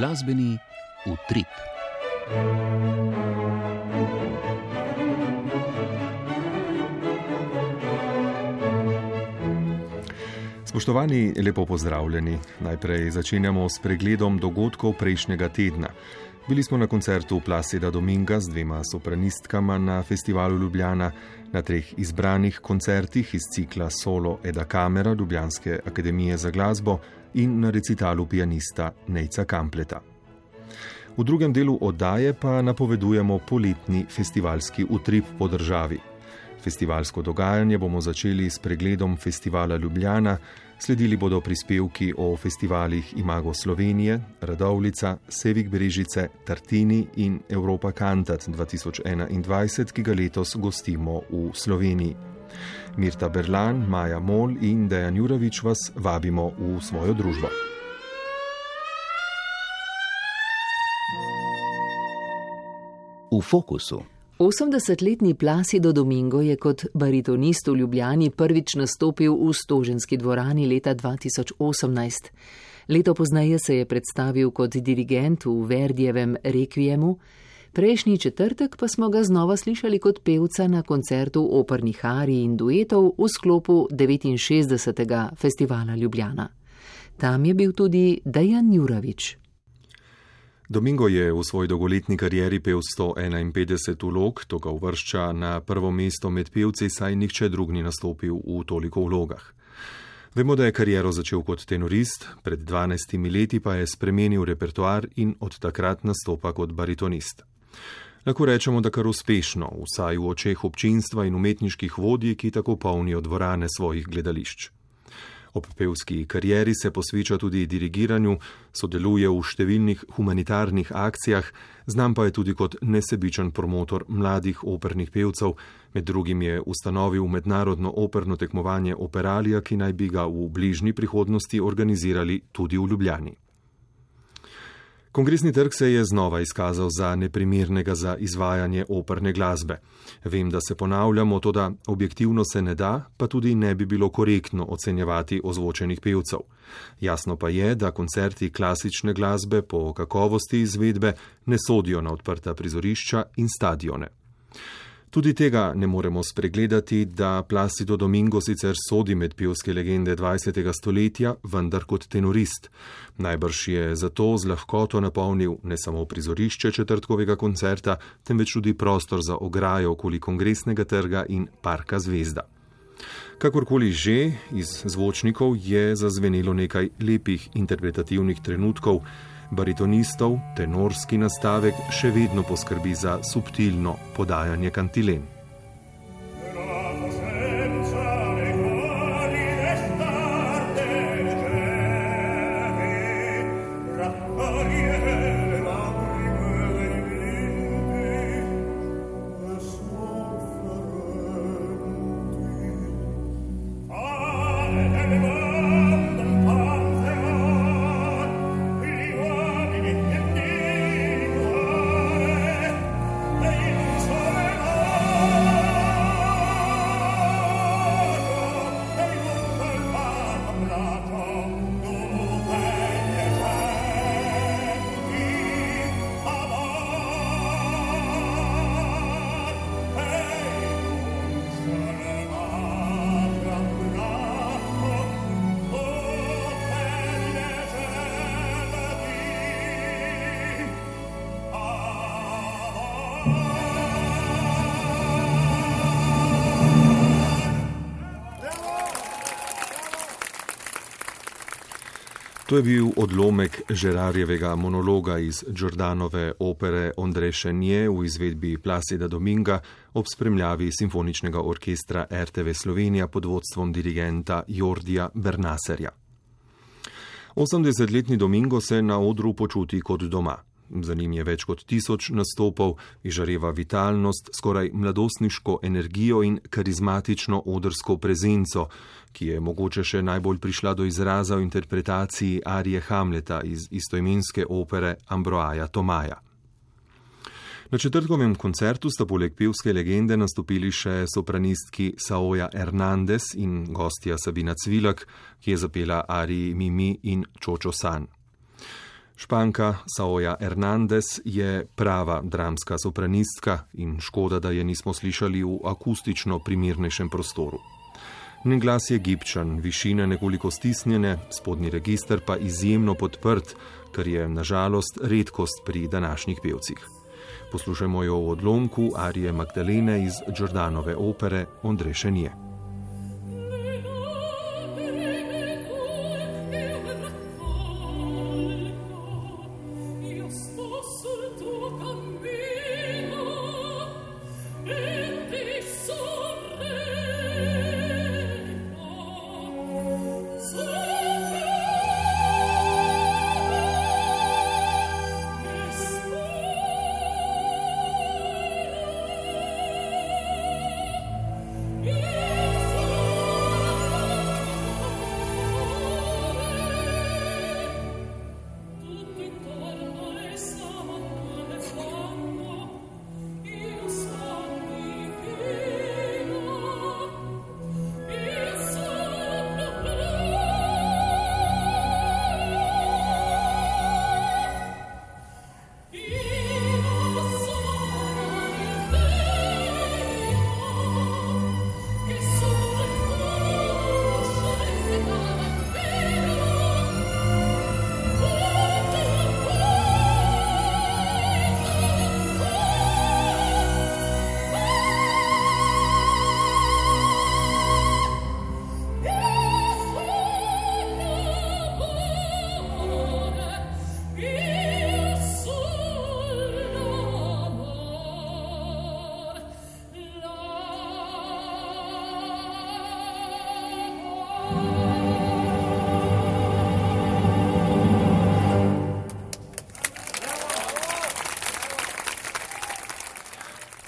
Glasbeni utrip. Spoštovani, lepo pozdravljeni. Najprej začenjamo s pregledom dogodkov prejšnjega tedna. Bili smo na koncertu Placida Dominga z dvema sopranistkama na festivalu Ljubljana, na treh izbranih koncertih iz cikla Solo Eda Kamera Ljubljanske akademije za glasbo in na recitalu pianista Nejca Kampleta. V drugem delu oddaje pa napovedujemo poletni festivalski utrip po državi. Festivalsko dogajanje bomo začeli s pregledom festivala Ljubljana, sledili bodo prispevki o festivalih Imago Slovenije, Radovlica, Sevik Brežice, Tartini in Evropa Cantat 2021, ki ga letos gostimo v Sloveniji. Mirta Berlan, Maja Mol in Dejan Jurovič vas vabimo v svojo družbo. V fokusu. 80-letni Placido Domingo je kot baritonist v Ljubljani prvič nastopil v Stoženski dvorani leta 2018. Leto pozneje se je predstavil kot dirigent v Verdijevem Requiemu, prejšnji četrtek pa smo ga znova slišali kot pevca na koncertu opernih arij in duetov v sklopu 69. festivala Ljubljana. Tam je bil tudi Dejan Juravič. Domingo je v svoji dolgoletni karieri pel 151 vlog, to ga uvršča na prvo mesto med pevci, saj nihče drug ni nastopil v toliko vlogah. Vemo, da je kariero začel kot tenorist, pred 12 leti pa je spremenil repertoar in od takrat nastopa kot baritonist. Lahko rečemo, da kar uspešno, vsaj v očeh občinstva in umetniških vodij, ki tako polnijo dvorane svojih gledališč. Ob pevski karieri se posveča tudi dirigiranju, sodeluje v številnih humanitarnih akcijah, znam pa je tudi kot nesebičen promotor mladih opernih pevcev, med drugim je ustanovil mednarodno operno tekmovanje Operalia, ki naj bi ga v bližnji prihodnosti organizirali tudi v Ljubljani. Kongresni trg se je znova izkazal za neprimernega za izvajanje operne glasbe. Vem, da se ponavljamo, to da objektivno se ne da, pa tudi ne bi bilo korektno ocenjevati ozvočenih pevcev. Jasno pa je, da koncerti klasične glasbe po kakovosti izvedbe ne sodijo na odprta prizorišča in stadione. Tudi tega ne moremo spregledati, da Placido Domingo sicer sodi med pevske legende 20. stoletja, vendar kot tenorist. Najbrž je zato z lahkoto napolnil ne samo prizorišče četrtkovega koncerta, temveč tudi prostor za ograjo okoli kongresnega trga in parka Zvezda. Kakorkoli že, iz zvočnikov je zazvenelo nekaj lepih interpretativnih trenutkov, baritonistov, tenorski nastavek še vedno poskrbi za subtilno podajanje kantilen. To je bil odlomek Žerarjevega monologa iz Giordanove opere Ondrešenje v izvedbi Placida Dominga ob spremljavi simfoničnega orkestra RTV Slovenija pod vodstvom dirigenta Jordija Bernaserja. 80-letni Domingo se na odru počuti kot doma. Za njim je več kot tisoč nastopov, izžareva vitalnost, skoraj mladostniško energijo in karizmatično odrsko prezenco, ki je mogoče še najbolj prišla do izraza v interpretaciji Arije Hamleta iz istoimenske opere Ambroaja Tomaja. Na četrtkovem koncertu sta poleg pevske legende nastopili še sopranistki Saoja Hernandez in gostja Sabina Cvilak, ki je zapela Ariji Mimi in Čočo San. Španka Saoja Hernandez je prava dramska sopranistka in škoda, da je nismo slišali v akustično primernejšem prostoru. Njen glas je gibčen, višine nekoliko stisnjene, spodnji register pa izjemno podprt, kar je nažalost redkost pri današnjih pevcih. Poslušajmo jo v odlomku Arije Magdalene iz Jordanove opere Ondrešenje.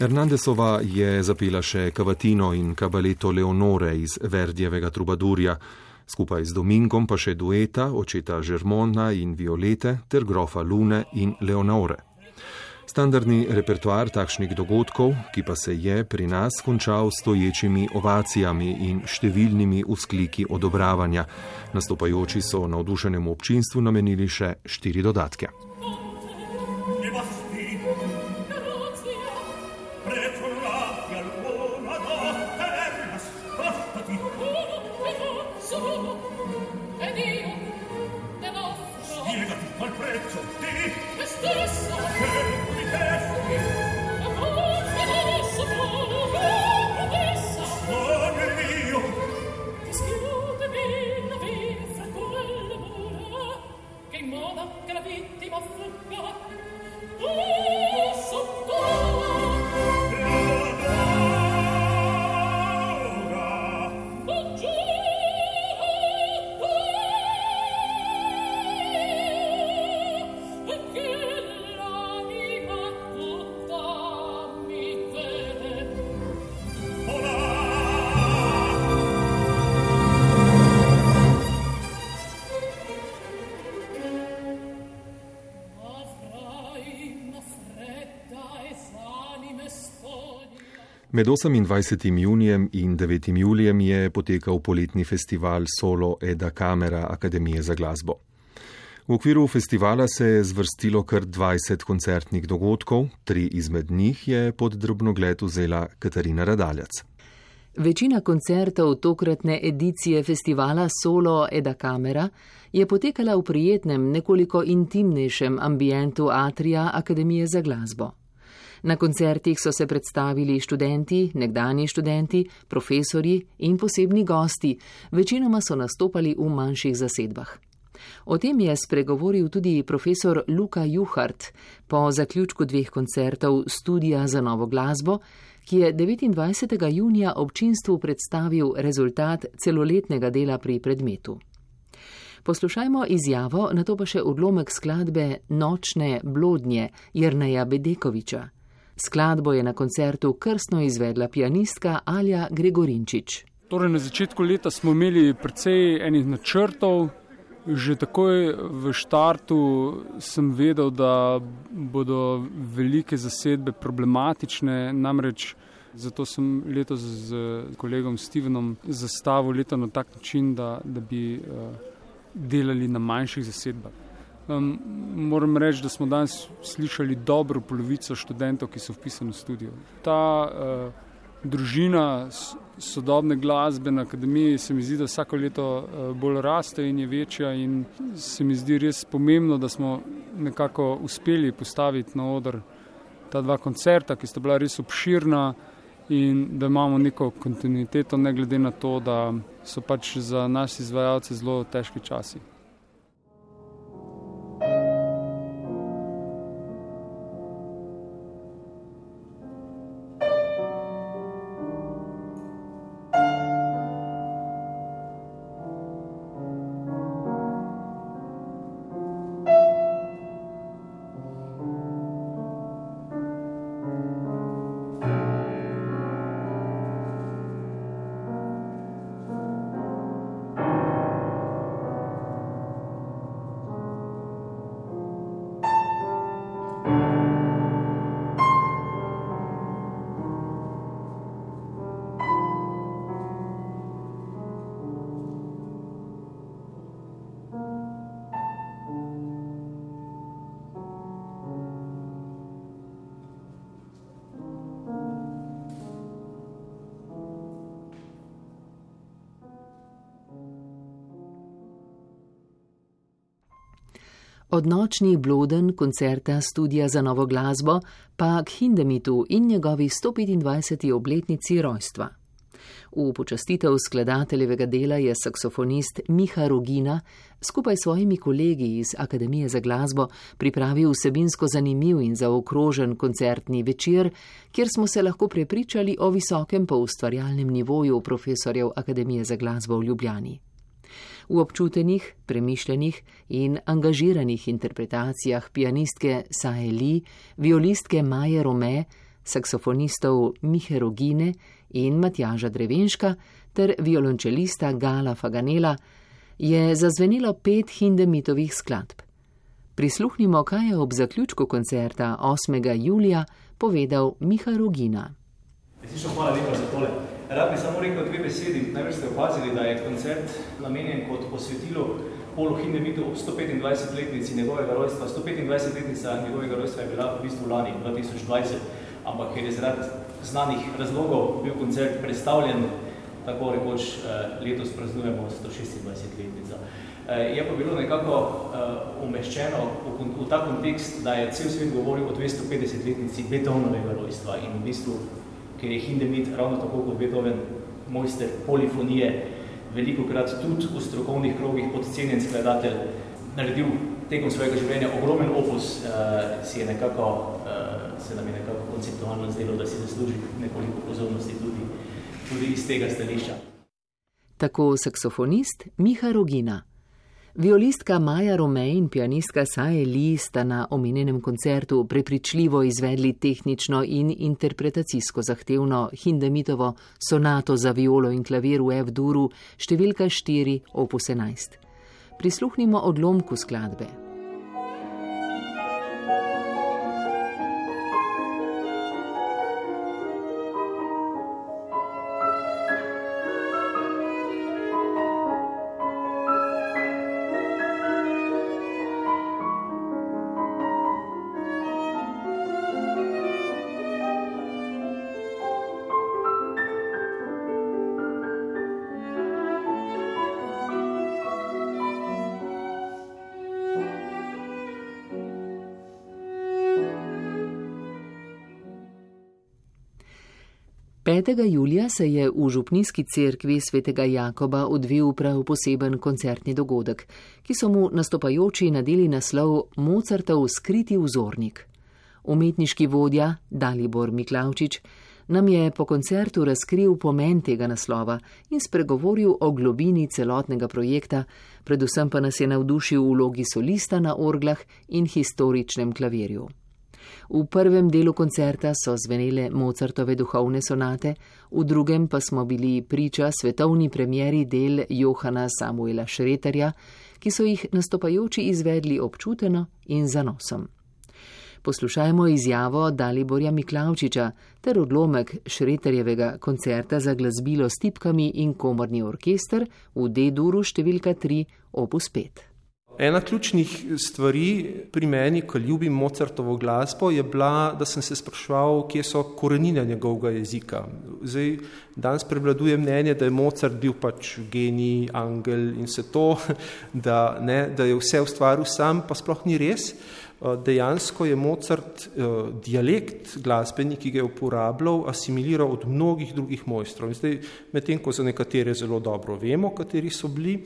Hernandezova je zapela še Cavatino in Cabaleto Leonore iz Verdijevega Trubadurja, skupaj z Domingom pa še dueta očeta Žermona in Violete ter grofa Lune in Leonore. Standardni repertoar takšnih dogodkov, ki pa se je pri nas končal s stoječimi ovacijami in številnimi uskliki odobravanja. Nastopajoči so navdušenemu občinstvu namenili še štiri dodatke. Med 28. junijem in 9. julijem je potekal poletni festival Solo Eda Kamera Akademije za glasbo. V okviru festivala se je zvrstilo kar 20 koncertnih dogodkov, tri izmed njih je pod drobnogled vzela Katarina Radaljac. Večina koncertov tokratne edicije festivala Solo Eda Kamera je potekala v prijetnem, nekoliko intimnejšem ambientu Atrija Akademije za glasbo. Na koncertih so se predstavili študenti, nekdani študenti, profesori in posebni gosti, večinoma so nastopali v manjših zasedbah. O tem je spregovoril tudi profesor Luka Juhart po zaključku dveh koncertov Studija za novo glasbo, ki je 29. junija občinstvu predstavil rezultat celoletnega dela pri predmetu. Poslušajmo izjavo, na to pa še odlomek skladbe Nočne blodnje Jrneja Bedekoviča. Skladbo je na koncertu krstno izvedla pianistka Alja Gregorinčič. Torej, na začetku leta smo imeli precej enih načrtov. Že takoj v štartu sem vedel, da bodo velike zasedbe problematične, namreč zato sem letos z kolegom Stevenom zastavil leto na tak način, da, da bi uh, delali na manjših zasedbah. Um, moram reči, da smo danes slišali dobro polovico študentov, ki so vpisani v studio. Ta uh, družina sodobne glasbe na akademiji se mi zdi, da vsako leto uh, bolj raste in je večja. In se mi zdi res pomembno, da smo nekako uspeli postaviti na oder ta dva koncerta, ki sta bila res obširna. In da imamo neko kontinuiteto, ne glede na to, da so pač za nas izvajalce zelo težki časi. Od nočnih bloden koncerta Studija za novo glasbo pa k Hindemitu in njegovi 125. obletnici rojstva. V počastitev skladateljevega dela je saksofonist Miha Rogina skupaj s svojimi kolegi iz Akademije za glasbo pripravil vsebinsko zanimiv in zaokrožen koncertni večer, kjer smo se lahko prepričali o visokem poustvarjalnem nivoju profesorjev Akademije za glasbo v Ljubljani v občutenih, premišljenih in angažiranih interpretacijah pianistke Sae Li, violistke Maje Rome, saksofonistov Mihe Rogine in Matjaža Drevenška ter violončelista Gala Faganela, je zazvenilo pet hindemitovih skladb. Prisluhnimo, kaj je ob zaključku koncerta 8. julija povedal Miha Rogina. Hvala lepa za tole. Rad bi samo rekel dve besedi. Najprej ste opazili, da je koncert namenjen kot posvetilo Polu Hindemitu ob 125 letnici njegovega rojstva. 125 letnica njegovega rojstva je bila v bistvu lani 2020, ampak ker je zaradi znanih razlogov bil koncert predstavljen, tako rekoč eh, letos praznujemo 126 letnica. Eh, je pa bilo nekako uh, umeščeno v, ta kontekst, da je cel svet govoril o 250 letnici Beethovenovega rojstva in v bistvu ker je Hindemith ravno tako kot Beethoven mojster polifonije, veliko krat tudi v strokovnih krogih podcenjen skladatelj, naredil tekom svojega življenja ogromen opus, uh, si je nekako, uh, se nam je nekako konceptualno zdelo, da si zasluži nekoliko pozornosti tudi, tudi iz tega stališča. Tako saksofonist Miha Rogina. Violistka Maja Rome in pianistka Sae Li sta na omenjenem koncertu prepričljivo izvedli tehnično in interpretacijsko zahtevno Hindemitovo sonato za violo in klavir v F-duru številka 4 opus 11. Prisluhnimo odlomku skladbe. Petega julija se je v Župnijski cerkvi svetega Jakoba odvil prav poseben koncertni dogodek, ki so mu nastopajoči nadeli naslov Mozartov skriti vzornik. Umetniški vodja Dalibor Miklavčič nam je po koncertu razkril pomen tega naslova in spregovoril o globini celotnega projekta, predvsem pa nas je navdušil v vlogi solista na orglah in historičnem klavirju. V prvem delu koncerta so zvenele Mozartove duhovne sonate, v drugem pa smo bili priča svetovni premjeri del Johana Samuela Šreterja, ki so jih nastopajoči izvedli občuteno in zanosom. Poslušajmo izjavo Daliborja Miklavčiča ter odlomek Šreterjevega koncerta za glasbilo s tipkami in komorni orkester v D-duru številka 3 opus 5. Ena ključnih stvari pri meni, ko ljubim Mozartovo glasbo, je bila, da sem se spraševal, kje so korenine njegovega jezika. Zdaj, danes prevladuje mnenje, da je Mozart bil pač genij, angel in vse to, da, ne, da je vse ustvaril sam, pa sploh ni res. Eh, dejansko je Mozart eh, dialekt glasbeni, ki ga je uporabljal, asimiliral od mnogih drugih mojstrov. Zdaj, medtem ko za nekatere zelo dobro vemo, kateri so bili,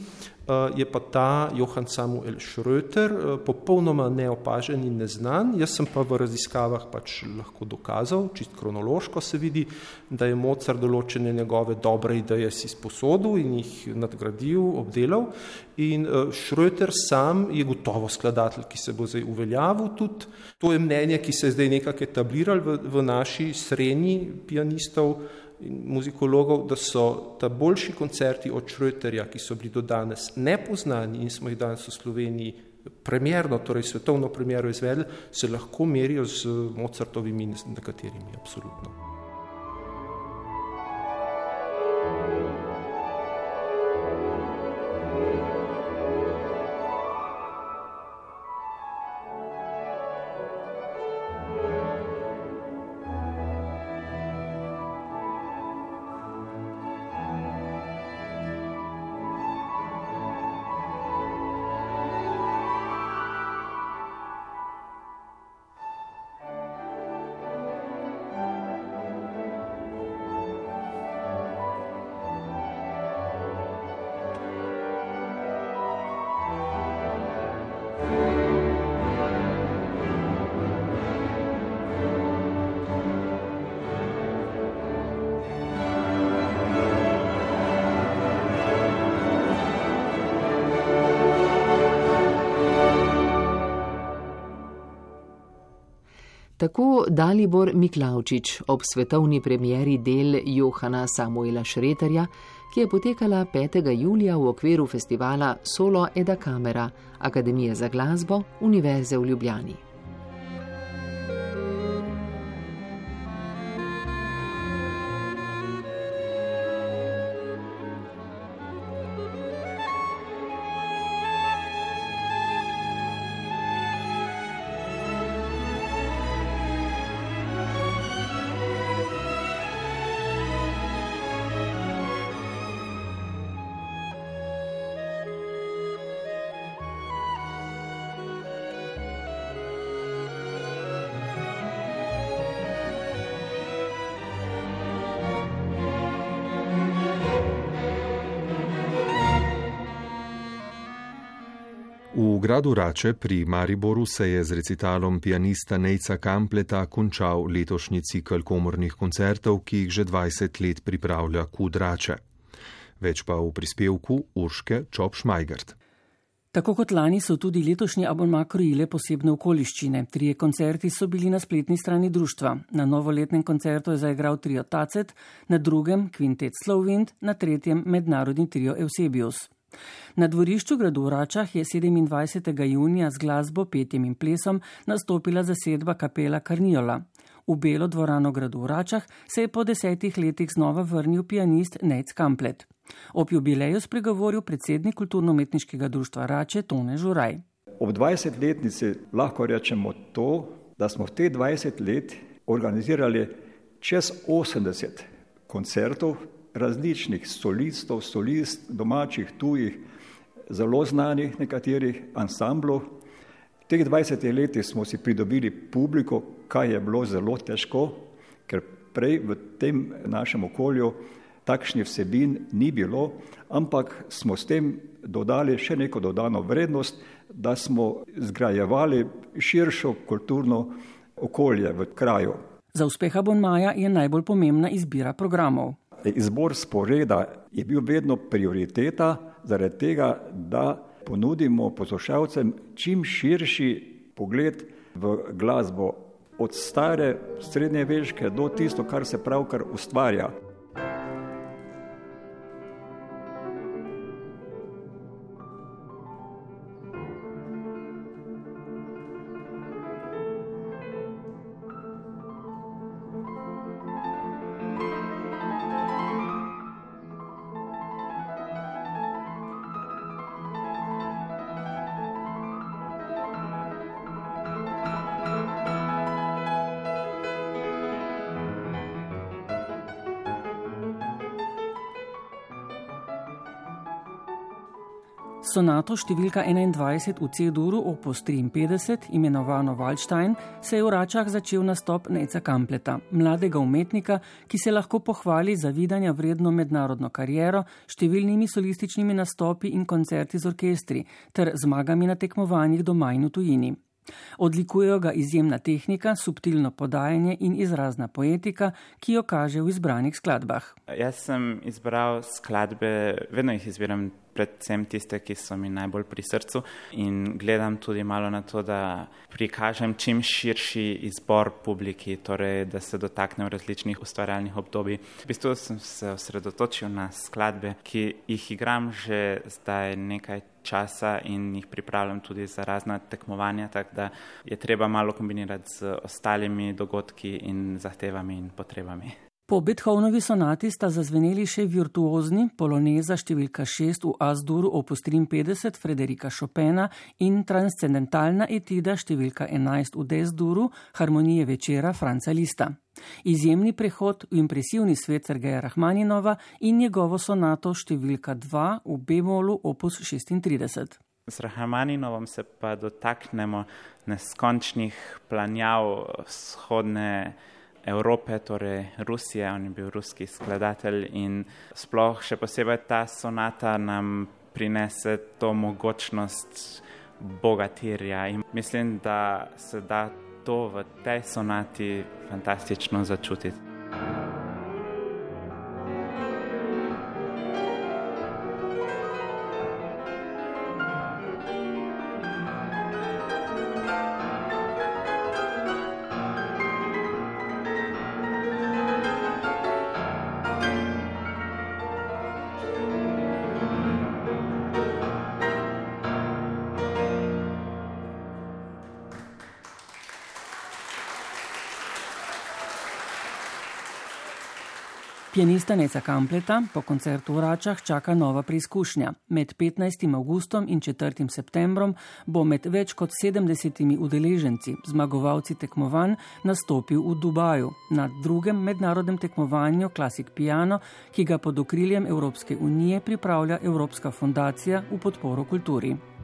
je pa ta Johann Samuel Schröter eh, popolnoma neopažen in neznan. Jaz sem pa v raziskavah pač lahko dokazal, čist kronološko se vidi, da je Mozart določene njegove dobre ideje si sposodil in jih nadgradil, obdelal. In eh, Schröter sam je gotovo skladatelj, ki se bo zdaj uveljavil tudi. To je mnenje, ki se je zdaj nekako etabliral v, v naši srednji pianistov, in muzikologov, da so ta boljši koncerti od Schröterja, ki so bili do danes nepoznani in smo jih danes v Sloveniji premjerno, torej svetovno premjero izvedli, se lahko merijo z Mozartovimi in nekaterimi, absolutno. Tako Dalibor Miklavčič ob svetovni premjeri del Johana Samuela Šreterja, ki je potekala 5. julija v okviru festivala Solo Eda Kamera Akademije za glasbo Univerze v Ljubljani. Gradu Rače pri Mariboru se je z recitalom pianista Nejca Kampleta končal letošnji cikl komornih koncertov, ki jih že 20 let pripravlja Kud Rače. Več pa v prispevku Urške Čop-Šmajgert. Tako kot lani so tudi letošnji abonma krojile posebne okoliščine. Trije koncerti so bili na spletni strani društva. Na novoletnem koncertu je zaigral trio Tacet, na drugem Quintet Slovint, na tretjem mednarodni trio Eusebius. Na dvorišču gradu v Račah je 27. junija z glasbo, petjem in plesom nastopila zasedba kapela Karniola. V belo dvorano gradu v Račah se je po desetih letih znova vrnil pianist Nec Kamplet. Ob jubileju spregovoril predsednik kulturno-umetniškega društva Rače Tone Žuraj. Ob 20-letnici lahko rečemo to, da smo v teh 20 let organizirali čez 80 koncertov različnih solistov, solist, domačih, tujih, zelo znanih nekaterih ansamblov. Teh 20 letih smo si pridobili publiko, kaj je bilo zelo težko, ker prej v tem našem okolju takšnih vsebin ni bilo, ampak smo s tem dodali še neko dodano vrednost, da smo zgrajevali širšo kulturno okolje v kraju. Za uspeha Bonmaja je najbolj pomembna izbira programov. Izbor sporeda je bil vedno prioriteta, zaradi tega, da ponudimo poslušalcem čim širši pogled v glasbo, od stare srednje veške do tisto, kar se pravkar ustvarja. Sonato številka 21 v C-duru opus 53, imenovano Waldstein, se je v Račah začel nastop Neca Kampleta, mladega umetnika, ki se lahko pohvali za vidanja vredno mednarodno kariero, številnimi solističnimi nastopi in koncerti z orkestri ter zmagami na tekmovanjih doma in v tujini. Odlikujejo ga izjemna tehnika, subtilno podajanje in izrazna poetika, ki jo kaže v izbranih skladbah. Jaz sem izbral skladbe, vedno jih izbiram predvsem tiste, ki so mi najbolj pri srcu in gledam tudi malo na to, da prikažem čim širši izbor publiki, torej da se dotaknem različnih ustvarjalnih obdobij. V bistvu sem se osredotočil na skladbe, ki jih igram že zdaj nekaj časa in jih pripravljam tudi za razna tekmovanja, tako da je treba malo kombinirati z ostalimi dogodki in zahtevami in potrebami. Po Beethovnovi sonati sta zazveneli še virtuozni poloneza številka 6 v Asduru opus 53 Frederika Chopina in transcendentalna etida številka 11 v Desduru harmonije večera Franca Lista. Izjemni prehod v impresivni svet Sergeja Rahmaninova in njegovo sonato številka 2 v Bemolu opus 36. S Rahmaninovom se pa dotaknemo neskončnih planjav vzhodne. Evrope, torej Rusije, on je bil ruski skladatelj in sploh še posebej ta sonata nam prinese to mogočnost bogatirja in mislim, da se da to v tej sonati fantastično začutiti. Pianista Neca Kampleta po koncertu v Račah čaka nova preizkušnja. Med 15. augustom in 4. septembrom bo med več kot 70 udeleženci, zmagovalci tekmovanj, nastopil v Dubaju na drugem mednarodnem tekmovanju Classic Piano, ki ga pod okriljem Evropske unije pripravlja Evropska fundacija v podporo kulturi.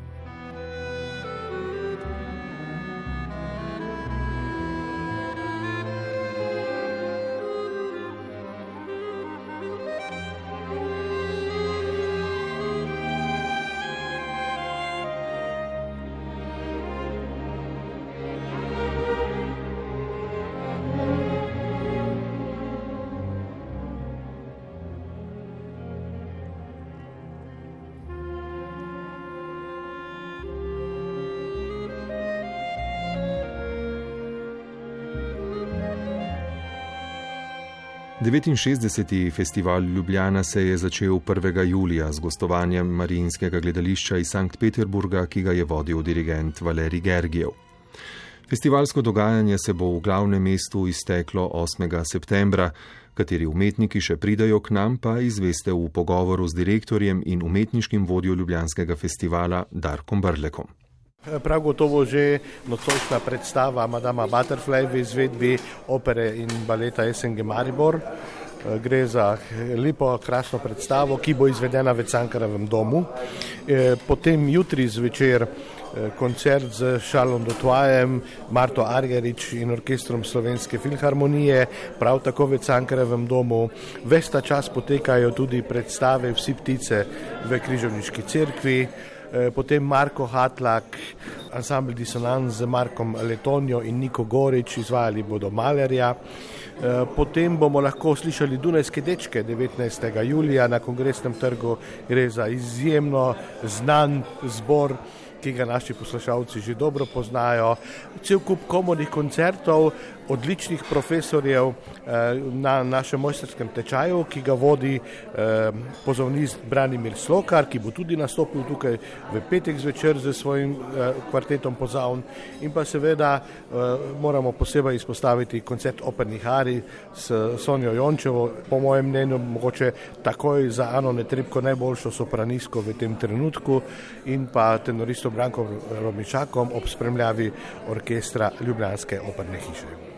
69. festival Ljubljana se je začel 1. julija z gostovanjem Marijinskega gledališča iz Sankt Peterburga, ki ga je vodil dirigent Valerij Gergijev. Festivalsko dogajanje se bo v glavnem mestu izteklo 8. septembra, kateri umetniki še pridajo k nam, pa izveste v pogovoru z direktorjem in umetniškim vodjo Ljubljanskega festivala Darkom Brlekom. Prav gotovo že nocojšnja predstava Madama Butterfly v izvedbi opere in baleta SNG Maribor. Gre za lepo, krasno predstavo, ki bo izvedena v Cankarevem domu. Potem jutri zvečer koncert z Šalom Dotvajem, Marto Argerič in orkestrom Slovenske filharmonije, prav tako v Cankarevem domu. Vesta čas potekajo tudi predstave Vsi ptice v Križovniški cerkvi. Eh, potem Marko Hatlak, ansambl Dissonance z Markom Letonjo in Niko Gorič, izvajali bodo Malerja. Eh, potem bomo lahko slišali Dunajske dečke 19. julija na kongresnem trgu, gre za izjemno znan zbor ki ga naši poslušalci že dobro poznajo. Cel kup komodnih koncertov, odličnih profesorjev eh, na našem mojstrskem tečaju, ki ga vodi eh, pozornist Branimir Slokar, ki bo tudi nastopil tukaj v petek zvečer z svojim eh, kvartetom pozavn. In pa seveda moramo posebej izpostaviti koncert opernih ari s Sonjo Jončevo, po mojem mnenju mogoče takoj za Ano Netrebko najboljšo sopranisko v tem trenutku in pa tenoristom Brankom Romičakom ob spremljavi orkestra Ljubljanske operne hiše.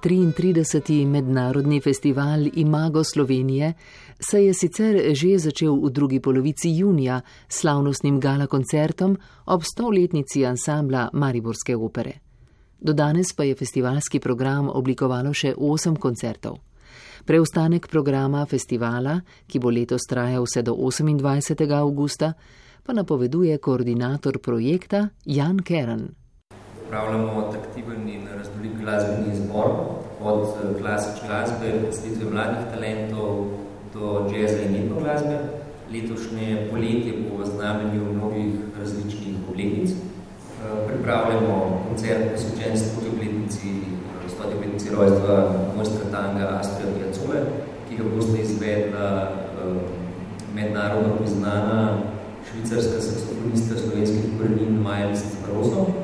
33. mednarodni festival Imago Slovenije se je sicer že začel v drugi polovici junija s slavnostnim gala koncertom ob stoletnici ansambla Mariborske opere. Do danes pa je festivalski program oblikovalo še osem koncertov. Preostanek programa festivala, ki bo letos trajal vse do 28. augusta, pa napoveduje koordinator projekta Jan Keren pripravljamo atraktiven in raznolik glasbeni izbor, od eh, klasične glasbe, predstavitve mladih talentov do džeza in etno glasbe. Letošnje poletje bo v znamenju mnogih različnih obletnic. Eh, pripravljamo koncert posvečen stoti obletnici, eh, stoti obletnici rojstva mojstra tanga Astrija Piacole, ki ga boste izvedla mednarodno priznana švicarska saksofonista slovenskih korenin Maja Listic Barroso in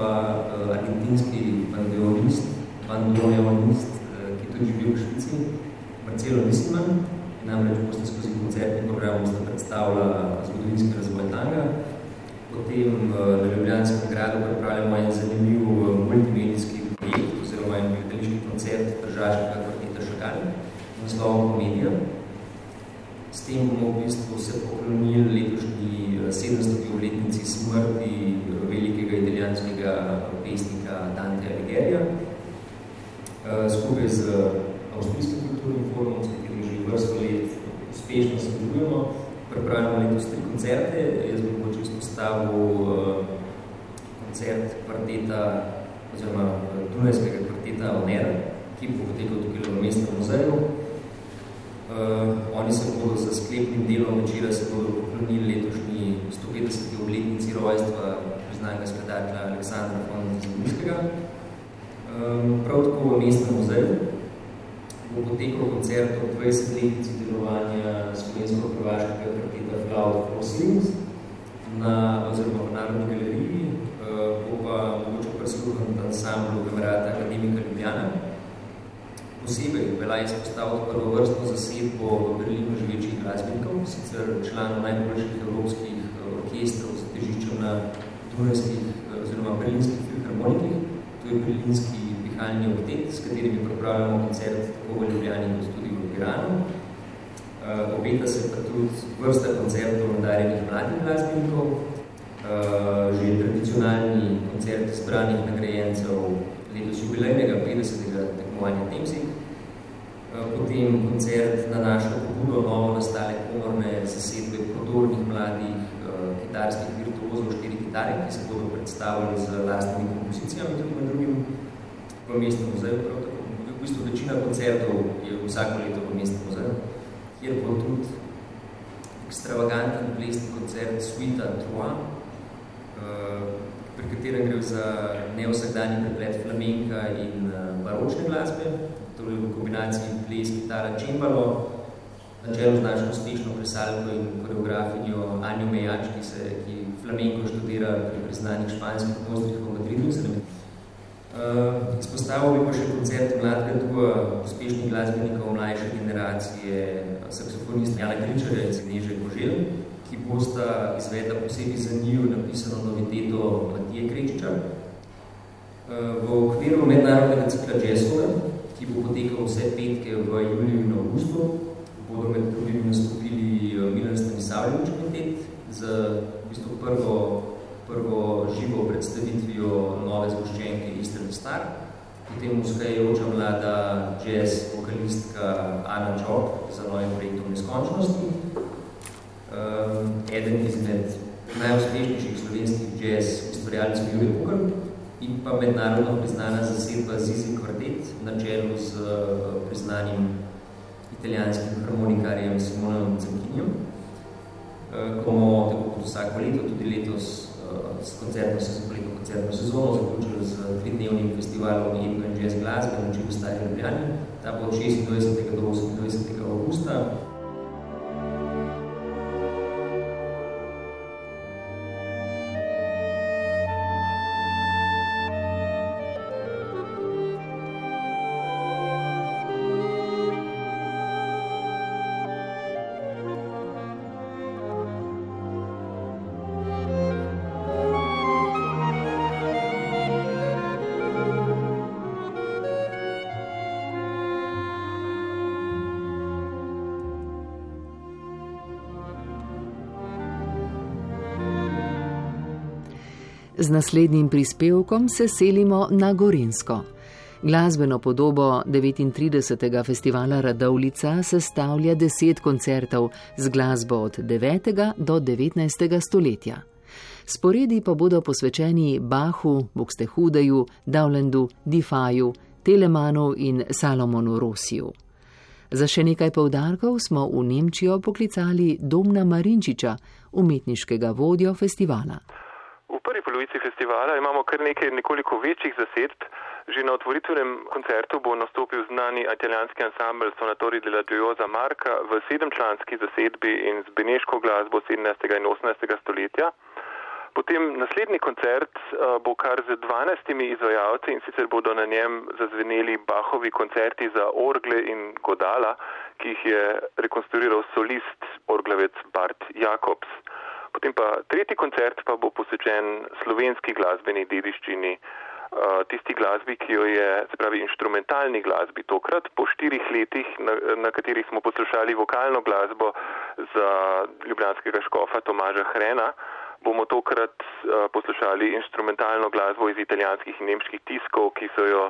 pa uh, argentinski bandoneonist, bandoneonist uh, ki tudi živi v Švici, Marcelo Nisman, ki namreč boste skozi koncertni program boste predstavlja zgodovinski razvoj tanga. Potem uh, na Ljubljanskem gradu pripravljamo en zanimiv uh, multimedijski projekt oziroma en gledališki koncert držaškega kvarteta Šakali, naslovom Komedija. S tem bomo v bistvu se poklonili letošnji 700. obletnici smrti velikega italijanskega pesnika Dante Alighieri. Eh, skupaj z Avstrijskim kulturnim forumom, s katerim že vrsto let uspešno sodelujemo, pripravljamo letos tri koncerte. Jaz bom mogoče izpostavil eh, koncert kvarteta oziroma Dunajskega kvarteta Onera, ki bo potekal tukaj v mestnem muzeju. Uh, oni se bodo za sklepnim delom večera se bodo poklonili letošnji 150. obletnici rojstva priznanega skladatelja Aleksandra von Zagorskega. Um, prav tako v mestnem muzeju bo potekal koncert ob 20 letnici delovanja slovensko-hrvaškega kvarteta Flaut Fossils na, oziroma v Narodni galeriji, uh, bo pa mogoče presluhati ansamblu kamerata Akademika Ljubljana. Posebej velja izpostaviti prvo vrstno zasedbo v Berlinu živečih glasbenikov, sicer članov najboljših evropskih orkestrov z težiščem na dunajskih oziroma berlinskih filharmonikih. To je berlinski pihalni oktet, s katerimi pripravljamo koncert tako v Ljubljani kot tudi v Iranu. Uh, obeta se pa tudi vrsta koncertov nadarjenih mladih glasbenikov, uh, že tradicionalni koncert zbranih nagrajencev letos jubilejnega 50. tekmovanja Temzik, uh, potem koncert na našo pobudo novo nastale komorne zasedbe prodornih mladih uh, kitarskih virtuozov štiri gitare, ki se bodo predstavili z lastnimi kompozicijami, tudi med drugim v mestnem muzeju. Prav tako. V bistvu večina koncertov je vsako leto v mestnem muzeju, kjer bo tudi ekstravaganten plesni koncert Suita Trois, uh, pri katerem gre za nevsakdanji preplet flamenka in baročne glasbe, torej v kombinaciji ples, kitara, čembalo, na čelu z našo uspešno plesalko in koreografinjo Anjo Mejač, ki, se, ki flamenko študira pri priznanih španskih mojstrih v Madridu. Uh, izpostavil bi pa še koncert mladega duha uspešnih glasbenikov mlajše generacije, saksofonista Jana Kričarja in Cineže Kožel, ki bosta izvedla posebej za njiju napisano noviteto Matije Krečiča. Uh, v okviru mednarodnega cikla Jazzova, ki bo potekal vse petke v juliju in augustu, bodo med drugim nastopili Milan Stanisavljevič kvintet z v bistvu prvo, prvo živo predstavitvijo nove zgoščenke Eastern Star, potem vzhajajoča mlada jazz vokalistka Ana Čop za novim projektom Neskončnosti. Um, eden izmed najuspešnejših slovenskih jazz ustvarjalcev Jure Bukar in pa mednarodno priznana zasedba Zizi Kvartet na čelu z uh, priznanim italijanskim harmonikarjem Simonom Cankinjem. Uh, komo tako kot vsako leto, tudi letos uh, s koncertno, se zapletno koncertno sezono zaključili z tridnevnim festivalom etno in jazz glasbe na čipu Stari Ljubljani. Ta bo od 26. do 28. augusta. Z naslednjim prispevkom se selimo na Gorensko. Glasbeno podobo 39. festivala Radovlica sestavlja deset koncertov z glasbo od 9. do 19. stoletja. Sporedi pa bodo posvečeni Bahu, Bukstehudeju, Dowlandu, Difaju, Telemanu in Salomonu Rosiju. Za še nekaj povdarkov smo v Nemčijo poklicali Domna Marinčiča, umetniškega vodjo festivala. V prvi polovici festivala imamo kar nekaj nekoliko večjih zasedb. Že na otvoritvenem koncertu bo nastopil znani italijanski ansambl Sonatori della Gioiosa Marka v sedemčlanski zasedbi in z beneško glasbo 17. in 18. stoletja. Potem naslednji koncert bo kar z 12 izvajalci in sicer bodo na njem zazveneli Bahovi koncerti za orgle in godala, ki jih je rekonstruiral solist orglavec Bart Jakobs. Potem pa tretji koncert pa bo posvečen slovenski glasbeni dediščini, tisti glasbi, ki jo je, se pravi, instrumentalni glasbi. Tokrat po štirih letih, na, na katerih smo poslušali vokalno glasbo za ljubljanskega škofa Tomaža Hrena, bomo tokrat poslušali instrumentalno glasbo iz italijanskih in nemških tiskov, ki so jo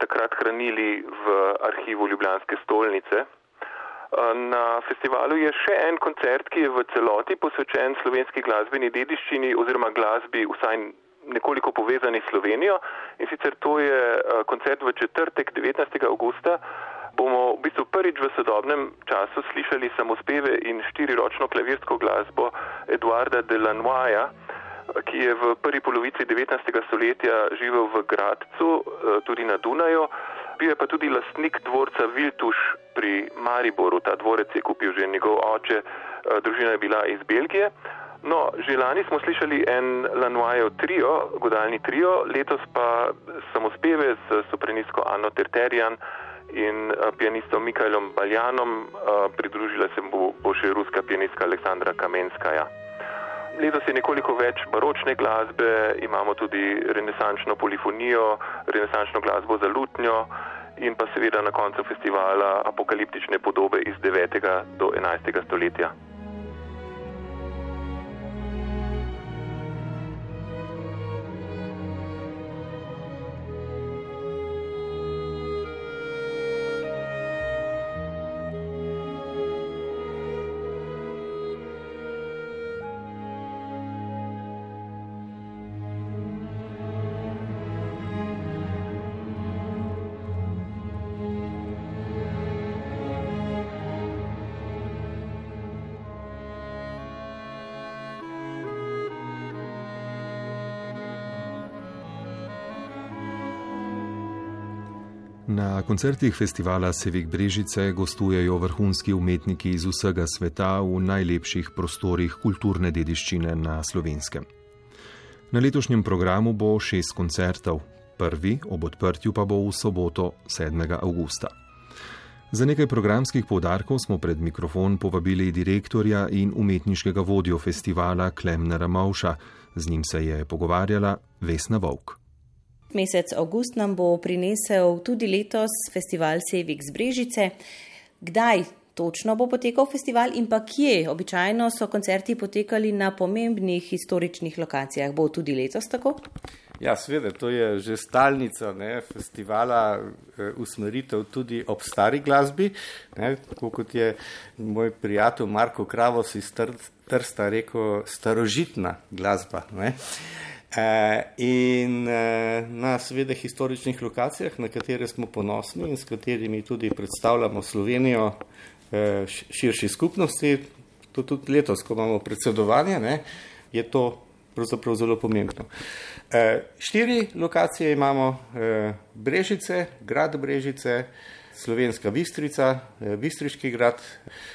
takrat hranili v arhivu Ljubljanske stolnice. Na festivalu je še en koncert, ki je v celoti posvečen slovenski glasbeni dediščini oziroma glasbi vsaj nekoliko povezani s Slovenijo. In sicer to je koncert v četrtek 19. augusta. Bomo v bistvu prvič v sodobnem času slišali samospeve in štiriročno klavirsko glasbo Eduarda Delanoja, ki je v prvi polovici 19. stoletja živel v Gradcu, tudi na Dunaju. Bil je pa tudi lastnik dvorca Viltuš pri Mariboru. Ta dvorec je kupil že njegov oče, družina je bila iz Belgije. No, že lani smo slišali en Lanoyev trio, godalni trio, letos pa samospeve s sopranistka Anno Terterian in pianistom Mikajlom Baljanom, pridružila se bo, bo še ruska pianistka Aleksandra Kamenskaja. Letos je nekoliko več baročne glasbe, imamo tudi renesančno polifonijo, renesančno glasbo za lutnjo in pa seveda na koncu festivala apokaliptične podobe iz 9. do 11. stoletja. Na koncertih festivala Sevik Brežice gostujejo vrhunski umetniki iz vsega sveta v najlepših prostorih kulturne dediščine na slovenskem. Na letošnjem programu bo šest koncertov, prvi ob odprtju pa bo v soboto 7. augusta. Za nekaj programskih povdarkov smo pred mikrofon povabili direktorja in umetniškega vodjo festivala Klemnera Mauša, z njim se je pogovarjala Vesna Vovk. Mesec avgust nam bo prinesel tudi letos festival Sevik z Brežice. Kdaj točno bo potekal festival in pa kje? Običajno so koncerti potekali na pomembnih historičnih lokacijah. Bo tudi letos tako? Ja, seveda, to je že stalnica ne, festivala, usmeritev tudi ob stari glasbi. Ne, tako kot je moj prijatelj Marko Kravos iz Trsta rekel, starožitna glasba. Ne. In na seveda historičnih lokacijah, na katere smo ponosni in s katerimi tudi predstavljamo Slovenijo širši skupnosti, to tudi letos, ko imamo predsedovanje, ne, je to pravzaprav zelo pomembno. Štiri lokacije imamo, Brežice, grad Brežice, Slovenska Bistrica, Bistriški grad,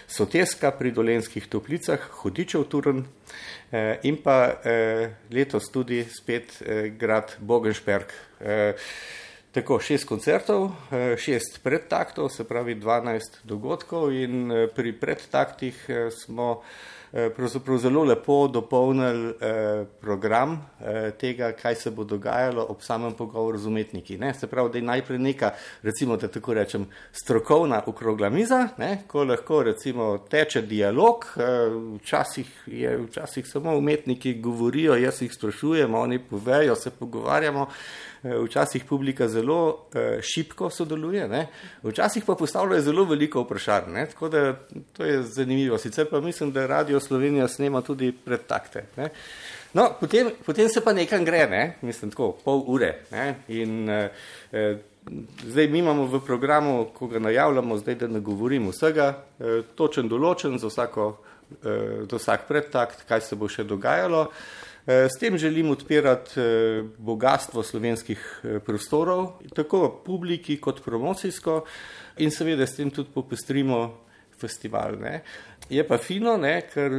Soteska pri Dolenskih toplicah, Hudičev Turn in pa letos tudi spet grad Bogenšperk. Tako, šest koncertov, šest predtaktov, se pravi 12 dogodkov in pri predtaktih smo Eh, pravzaprav zelo lepo dopolnili eh, program eh, tega, kaj se bo dogajalo ob samem pogovoru z umetniki. Ne? Se pravi, da je najprej neka, recimo, da tako rečem, strokovna okrogla miza, ne? ko lahko recimo teče dialog, včasih, je, včasih samo umetniki govorijo, jaz jih sprašujem, oni povejo, se pogovarjamo. Včasih publika zelo eh, šipko sodeluje, ne? včasih pa postavljajo zelo veliko vprašanj. Ne? Tako da to je zanimivo. Sicer pa mislim, da Radio Slovenija snema tudi predtakte. Ne? No, potem, potem se pa nekam gre, ne? mislim, tako pol ure. Ne? In eh, eh, zdaj mi imamo v programu, ko ga najavljamo, zdaj da ne govorim vsega, eh, točen določen za, vsako, eh, za vsak predtakt, kaj se bo še dogajalo. Eh, s tem želim odpirati eh, bogatstvo slovenskih eh, prostorov, tako publiki kot promocijsko in seveda s tem tudi popestrimo festival. Ne. Je pa fino, ne, ker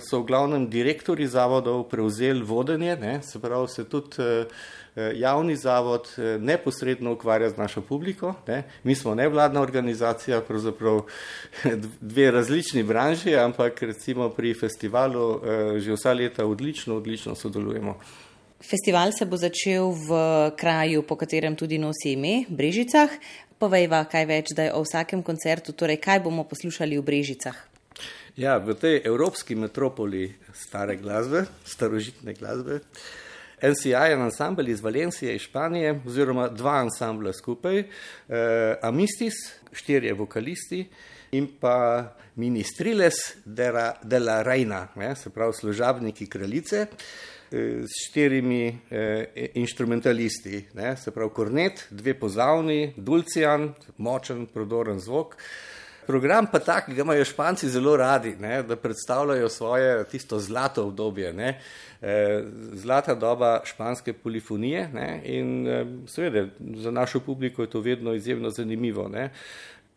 so v glavnem direktori zavodov prevzeli vodenje, ne, se pravi, se tudi javni zavod neposredno ukvarja z našo publiko. Ne. Mi smo nevladna organizacija, pravzaprav dve različni branži, ampak recimo pri festivalu že vsa leta odlično, odlično sodelujemo. Festival se bo začel v kraju, po katerem tudi nosi ime, Brežicah. Povejva kaj več zdaj o vsakem koncertu, torej kaj bomo poslušali v Brežicah. Ja, v tej evropski metropoli stare glasbe, starožitne glasbe, NCI je ansambl iz Valencije iz Španije, oziroma dva ansambla skupaj, eh, Amistis, štirje vokalisti in pa Ministriles de la, la Reina, se pravi služabniki kraljice. Eh, s štirimi eh, instrumentalisti, ne, se pravi kornet, dve pozavni, dulcijan, močen, prodoren zvok. Program pa tak, ki ga imajo španci zelo radi, ne, da predstavljajo svoje tisto zlato obdobje, ne, eh, zlata doba španske polifonije ne, in eh, seveda za našo publiko je to vedno izjemno zanimivo. Ne.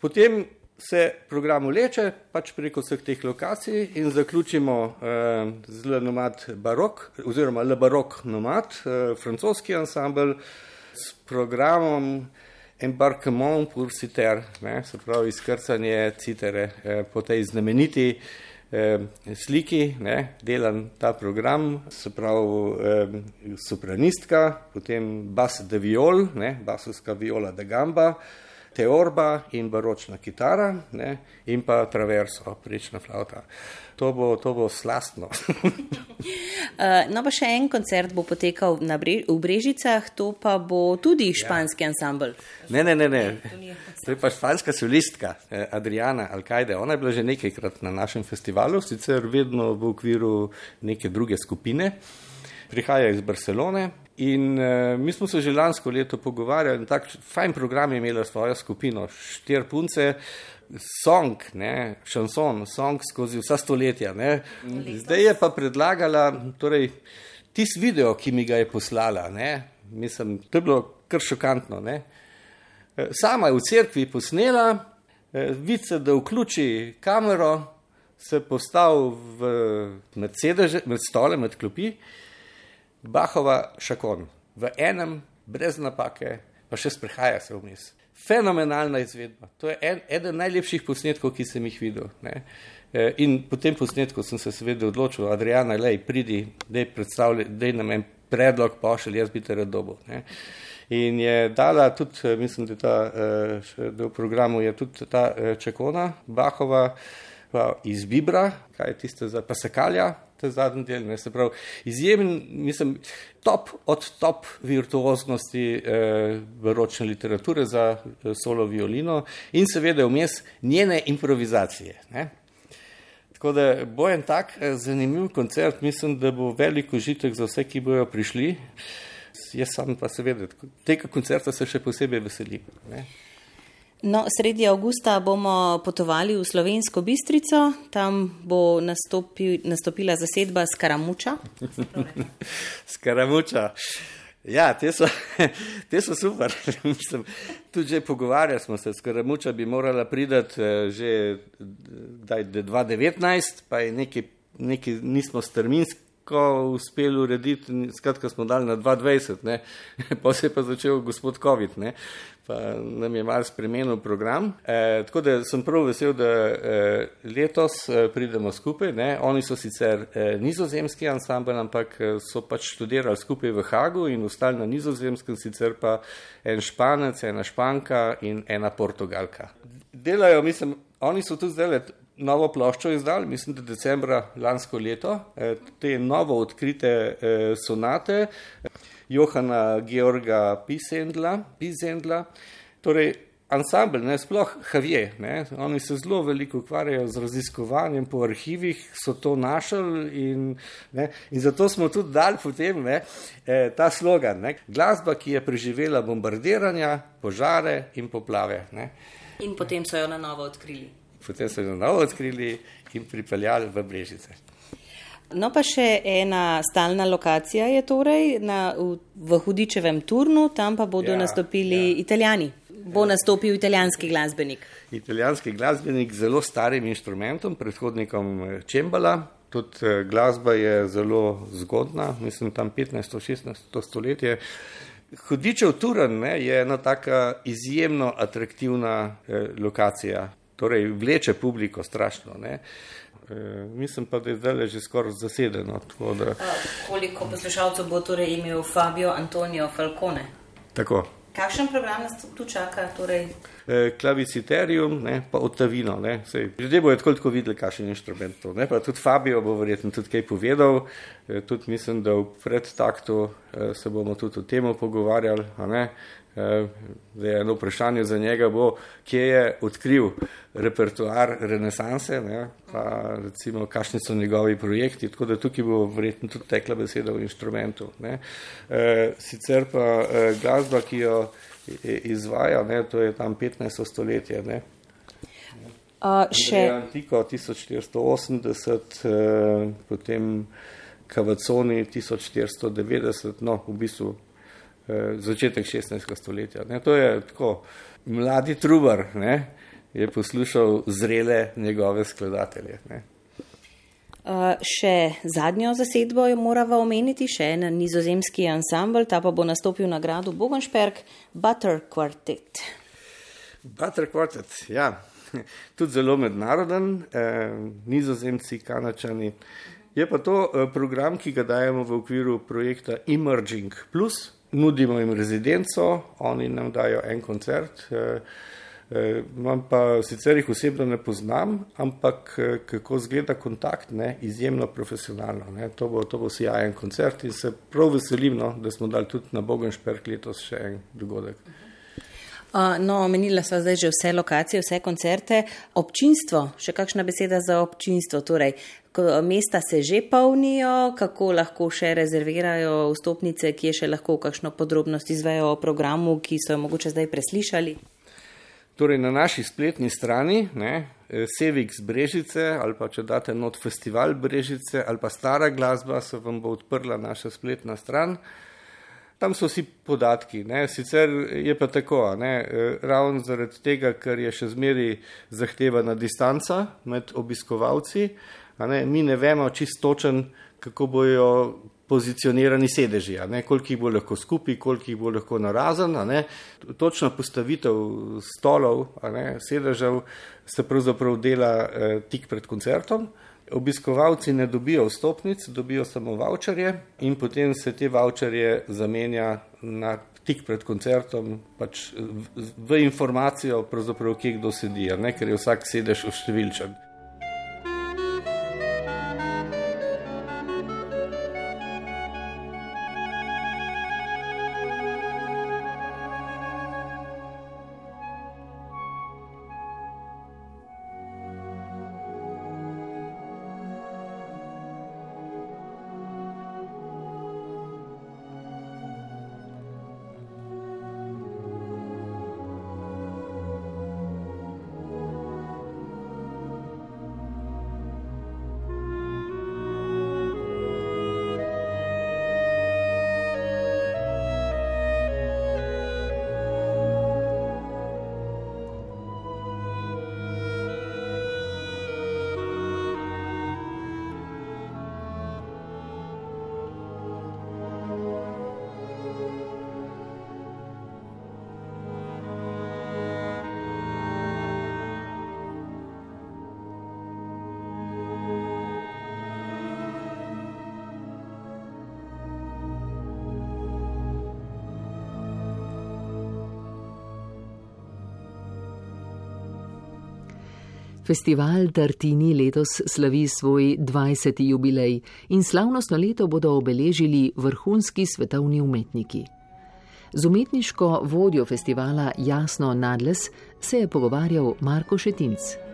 Potem se program uleče pač preko vseh teh lokacij in zaključimo eh, z Le Nomad Barok oziroma Le Barok Nomad, eh, francoski ansambl s programom Embarquement pour Citer, ne, se pravi izkrcanje citere eh, po tej znameniti eh, sliki, ne, delan ta program, se pravi eh, sopranistka, potem bas de viol, ne, basovska viola de gamba, teorba in baročna kitara ne, in pa traverso, prečna flauta. To bo, to bo slastno. uh, no, pa še en koncert bo potekal bre v Brežicah, to pa bo tudi ja. španski ja. ansambl. Ne, ne, ne, ne. To je pa španska solistka eh, Adriana Alkajde. Ona je bila že nekajkrat na našem festivalu, sicer vedno v okviru neke druge skupine. Prihaja iz Barcelone, In uh, mi smo se že lansko leto pogovarjali, tako fajn program je imela svojo skupino, štiri punce, song, ne, šanson, song skozi vsa stoletja. Ne. Zdaj je pa predlagala, torej, tisti video, ki mi ga je poslala, ne, mislim, to je bilo kar šokantno. Ne. Eh, sama je v cerkvi posnela, eh, vidi se, da vključi kamero, se postavi med sedeže, med stole, med klopi. Bahova šakon, v enem, brez napake, pa še sprehaja se vmes. Fenomenalna izvedba. To je en, eden najlepših posnetkov, ki sem jih videl. Ne. E, in po tem posnetku sem se seveda odločil, Adriana, lej, pridi, da nam en predlog pošelj, jaz bi te rad dobil. Ne. In je dala tudi, e, mislim, da, ta, e, da v programu je tudi ta čekona, Bahova, iz Bibra, kaj je tiste za pasakalja, ta zadnji del, ne, se pravi, izjemen, mislim, top od top virtuoznosti eh, ročne literature za eh, solo violino in seveda vmes njene improvizacije. Ne. Tako da bo en tak eh, zanimiv koncert, mislim, da bo velik užitek za vse, ki bojo prišli. Jaz sam pa seveda tega koncerta se še posebej veselim. Ne. No, sredi avgusta bomo potovali v Slovensko Bistrico, tam bo nastopi, nastopila zasedba Skaramuča. Skaramuča. Ja, te so, te so super. Mislim, tudi že pogovarjali smo se, Skaramuča bi morala pridati eh, že 2019, pa je nekaj, nekaj nismo s terminsko nekako uspeli urediti, skratka smo dali na 22, pa se je pa začel gospod COVID, ne? Pa nam je malo spremenil program. E, tako da sem prav vesel, da e, letos e, pridemo skupaj. Ne? Oni so sicer e, nizozemski ansambl, ampak e, so pač študirali skupaj v Hagu in ostali na nizozemskem, sicer pa en španec, ena španka in ena portugalka. Delajo, mislim, oni so tu zdaj novo ploščo izdali, mislim, da decembra lansko leto, eh, te novo odkrite sonate Johana Georga Pisendla, Pisendla. Torej, ansambl, ne, sploh Javier, ne, oni se zelo veliko ukvarjajo z raziskovanjem po arhivih, so to našli in, ne, in zato smo tudi dali potem ne, eh, ta slogan, ne, glasba, ki je preživela bombardiranja, požare in poplave. Ne. In potem so jo na novo odkrili potem so jo na novo odkrili in pripeljali v Brežice. No, pa še ena stalna lokacija je torej na, v, v Hudičevem turnu, tam pa bodo ja, nastopili ja. italijani. Bo ja. nastopil italijanski glasbenik. Italijanski glasbenik z zelo starim inštrumentom, predhodnikom Čembala. Eh, Tudi eh, glasba je zelo zgodna, mislim tam 15-16 stoletje. Hudičev turen ne, je ena taka izjemno atraktivna eh, lokacija torej vleče publiko strašno. Ne. E, mislim pa, da je zdaj že skoraj zasedeno. Da... Koliko poslušalcev bo torej imel Fabio Antonijo Falcone? Tako. Kakšen program nas tu čaka? Torej? E, Klaviciterium, ne, pa Ottavino. Ljudje bodo tako, tako videli, kakšen inštrument to je. Tudi Fabio bo verjetno tudi kaj povedal. E, tudi mislim, da v predtaktu e, se bomo tudi o tem pogovarjali. Eh, zdaj, eno vprašanje za njega bo, kje je odkril repertoar renesanse, ne, pa recimo, kakšni so njegovi projekti, tako da tukaj bo verjetno tudi tekla beseda v inštrumentu. Ne. E, sicer pa e, glasba, ki jo izvaja, ne, to je tam 15. stoletje. Ne. Uh, še antiko 1480, eh, potem Kavaconi 1490, no, v bistvu začetek 16. stoletja. Ne. To je tako, mladi trubar ne, je poslušal zrele njegove skladatelje. Ne. Uh, še zadnjo zasedbo jo moramo omeniti, še en nizozemski ansambl, ta pa bo nastopil na gradu Bogenšperk, Butter Quartet. Butter Quartet, ja, tudi zelo mednaroden, eh, nizozemci, kanačani. Je pa to eh, program, ki ga dajemo v okviru projekta Emerging Plus, nudimo jim rezidenco, oni nam dajo en koncert. Eh, eh, imam pa sicer jih osebno ne poznam, ampak eh, kako zgleda kontakt, ne, izjemno profesionalno. Ne. To, bo, to bo sjajen koncert in se prav veselim, no, da smo dali tudi na Bogenšperk letos še en dogodek. Uh, no, omenila sva zdaj že vse lokacije, vse koncerte. Občinstvo, še kakšna beseda za občinstvo? Torej, mesta se že polnijo, kako lahko še rezervirajo vstopnice, ki je še lahko kakšno podrobnost izvejo o programu, ki so jo mogoče zdaj preslišali? Torej, na naši spletni strani, ne, Sevix Brežice ali pa če date not festival Brežice ali pa stara glasba, se vam bo odprla naša spletna stran. Tam so vsi podatki, ne. sicer je pa tako, ne, ravno zaradi tega, ker je še zmeri zahtevana distanca med obiskovalci, ne, mi ne vemo čistočen, kako bojo pozicionirani sedeži, koliko jih bo lahko skupaj, koliko jih bo lahko narazen. Točna postavitev stolov, ne, sedežev se pravzaprav dela eh, tik pred koncertom. Obiskovalci ne dobijo vstopnic, dobijo samo voucherje in potem se te voucherje zamenja na tik pred koncertom pač v, v informacijo, kje kdo sedi, ne, ker je vsak sedež številčen. Festival Tartini letos slavi svoj 20. jubilej in slavnostno leto bodo obeležili vrhunski svetovni umetniki. Z umetniško vodjo festivala Jasno Nadles se je pogovarjal Marko Šetinc.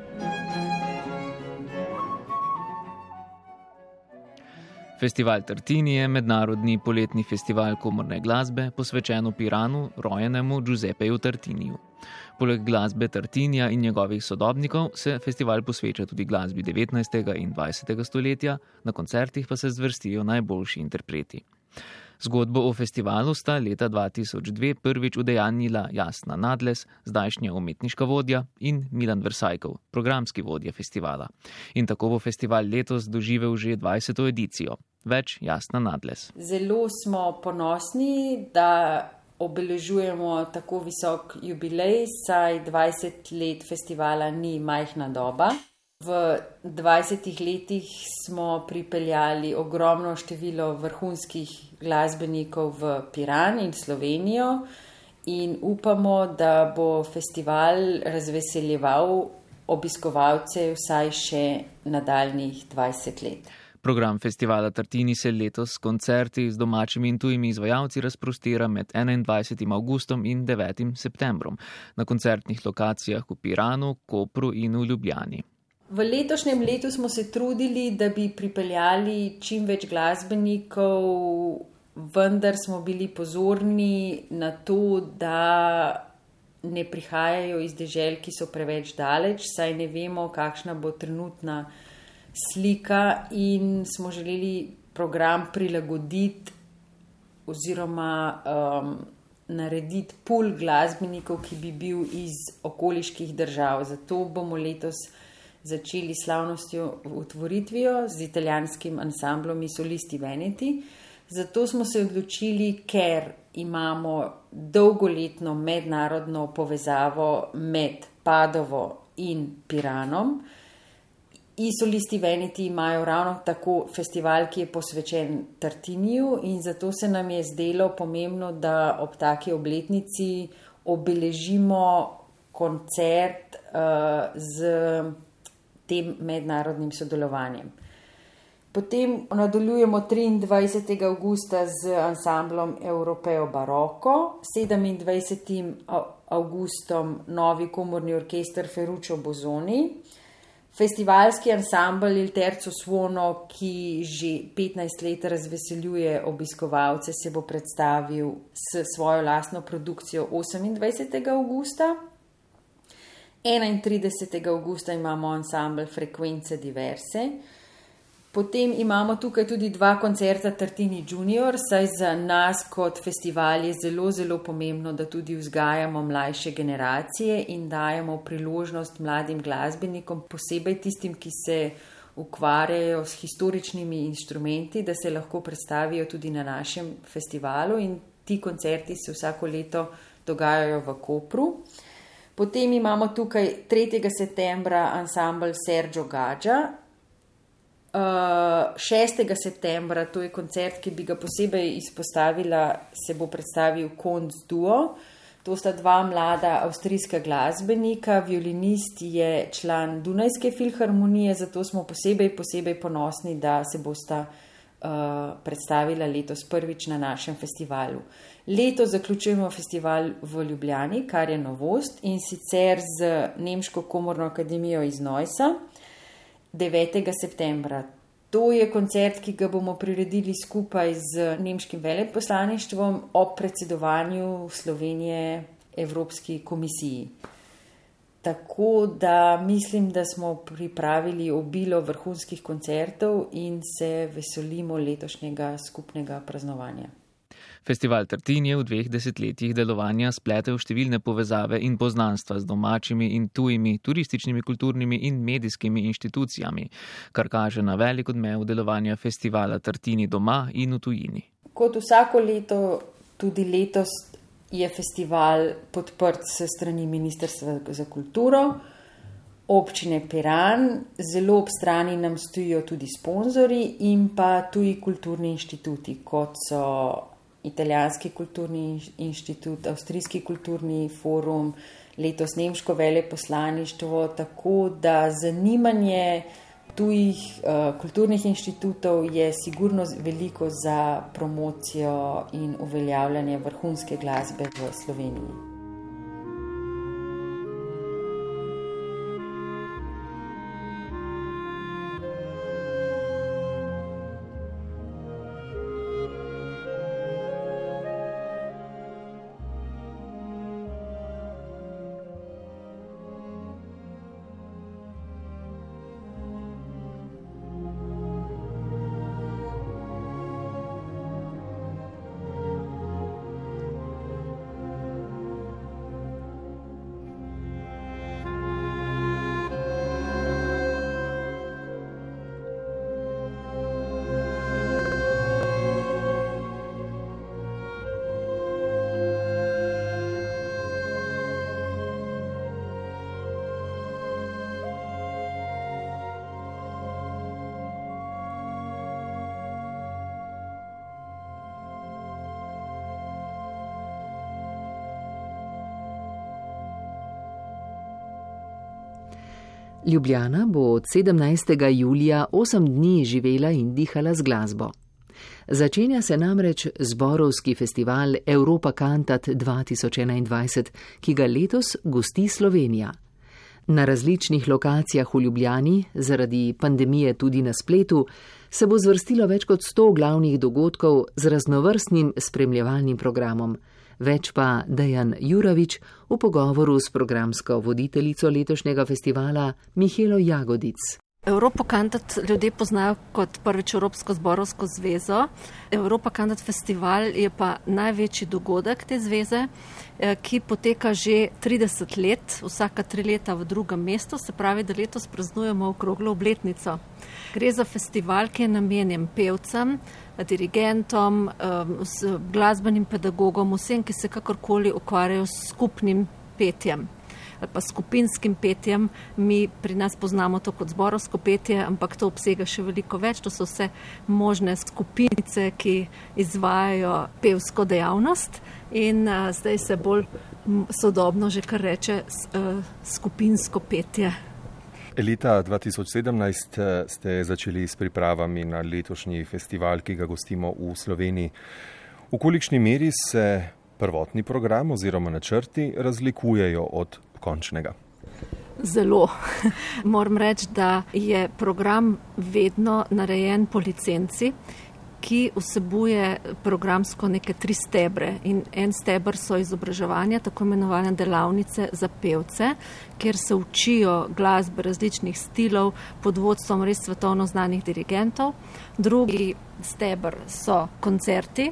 Festival Tartini je mednarodni poletni festival komorne glasbe, posvečen Piranu, rojenemu Giuseppeju Tartiniju. Poleg glasbe Tartinija in njegovih sodobnikov se festival posveča tudi glasbi 19. in 20. stoletja, na koncertih pa se zvrstijo najboljši interpreti. Zgodbo o festivalu sta leta 2002 prvič udejanjila Jasna Nadles, zdajšnja umetniška vodja, in Milan Versajkov, programski vodja festivala. In tako bo festival letos doživel že 20. edicijo. Več Jasna Nadles. Zelo smo ponosni, da obeležujemo tako visok jubilej, saj 20 let festivala ni majhna doba. V 20 letih smo pripeljali ogromno število vrhunskih glasbenikov v Piran in Slovenijo in upamo, da bo festival razveseljeval obiskovalce vsaj še nadaljnih 20 let. Program festivala Tartini se letos s koncerti z domačimi in tujimi izvajalci razprostira med 21. augustom in 9. septembrom na koncertnih lokacijah v Piranu, Kopru in v Ljubljani. V letošnjem letu smo se trudili, da bi pripeljali čim več glasbenikov, vendar smo bili pozorni na to, da ne prihajajo iz dežel, ki so preveč daleč, saj ne vemo, kakšna bo trenutna slika in smo želeli program prilagoditi oziroma um, narediti pul glasbenikov, ki bi bil iz okoliških držav. Zato bomo letos začeli slavnostjo otvoritvijo z italijanskim ansamblom in solisti Veneti. Zato smo se odločili, ker imamo dolgoletno mednarodno povezavo med Padovo in Piranom. In solisti Veneti imajo ravno tako festival, ki je posvečen Tartiniju, in zato se nam je zdelo pomembno, da ob taki obletnici obeležimo koncert uh, z tem mednarodnim sodelovanjem. Potem nadaljujemo 23. augusta z ansamblom Europeo Baroko, 27. augustom novi komorni orkester Ferruccio Bozoni festivalski ansambl Il Terzo Suono, ki že 15 let razveseljuje obiskovalce, se bo predstavil s svojo lastno produkcijo 28. augusta. 31. augusta imamo ansambl Frequence Diverse. Potem imamo tukaj tudi dva koncerta Tartini Junior, saj za nas kot festival je zelo, zelo pomembno, da tudi vzgajamo mlajše generacije in dajemo priložnost mladim glasbenikom, posebej tistim, ki se ukvarjajo s historičnimi inštrumenti, da se lahko predstavijo tudi na našem festivalu in ti koncerti se vsako leto dogajajo v Kopru. Potem imamo tukaj 3. septembra ansambl Sergio Gađa, 6. Eh, septembra, to je koncert, ki bi ga posebej izpostavila, se bo predstavil Konc Duo. To sta dva mlada avstrijska glasbenika, violinist je član Dunajske filharmonije, zato smo posebej, posebej ponosni, da se bosta uh, predstavila letos prvič na našem festivalu. Leto zaključujemo festival v Ljubljani, kar je novost in sicer z Nemško komorno akademijo iz Nojsa. 9. septembra. To je koncert, ki ga bomo priredili skupaj z nemškim veleposlaništvom ob predsedovanju Slovenije Evropski komisiji. Tako da mislim, da smo pripravili obilo vrhunskih koncertov in se veselimo letošnjega skupnega praznovanja. Festival Tartin je v dveh desetletjih delovanja spletel številne povezave in poznanstva z domačimi in tujimi turističnimi, kulturnimi in medijskimi inštitucijami, kar kaže na velik odmev delovanja festivala Tartini doma in v tujini. Kot vsako leto, tudi letos je festival podprt s strani Ministrstva za kulturo. Občine Piran, zelo ob strani nam stojijo tudi sponzori in pa tuji kulturni inštituti, kot so italijanski kulturni inštitut, avstrijski kulturni forum, letos nemško veleposlaništvo, tako da zanimanje tujih uh, kulturnih inštitutov je sigurno veliko za promocijo in uveljavljanje vrhunske glasbe v Sloveniji. Ljubljana bo od 17. julija 8 dni živela in dihala z glasbo. Začenja se namreč zborovski festival Europa Cantat 2021, ki ga letos gosti Slovenija. Na različnih lokacijah v Ljubljani, zaradi pandemije tudi na spletu, se bo zvrstilo več kot 100 glavnih dogodkov z raznovrstnim spremljevalnim programom. Več pa Dejan Juravič v pogovoru s programsko voditeljico letošnjega festivala Mihelo Jagodic. Evropo Kantat ljudje poznajo kot prvič Evropsko zborovsko zvezo. Evropa Kantat festival je pa največji dogodek te zveze, eh, ki poteka že 30 let, vsaka tri leta v drugem mestu, se pravi, da letos praznujemo okroglo obletnico. Gre za festival, ki je namenjen pevcem, dirigentom, glasbenim pedagogom, vsem, ki se kakorkoli ukvarjajo s skupnim petjem ali pa skupinskim petjem. Mi pri nas poznamo to kot zborovsko petje, ampak to obsega še veliko več. To so vse možne skupinice, ki izvajajo pevsko dejavnost in uh, zdaj se bolj sodobno že kar reče uh, skupinsko petje. Leta 2017 eh, ste začeli s pripravami na letošnji festival, ki ga gostimo v Sloveniji. V kolikšni meri se prvotni program oziroma načrti razlikujejo od končnega? Zelo. Moram reči, da je program vedno narejen po licenci ki vsebuje programsko neke tri stebre. In en stebr so izobraževanja, tako imenovane delavnice za pevce, kjer se učijo glasbe različnih stilov pod vodstvom res svetovno znanih dirigentov. Drugi stebr so koncerti,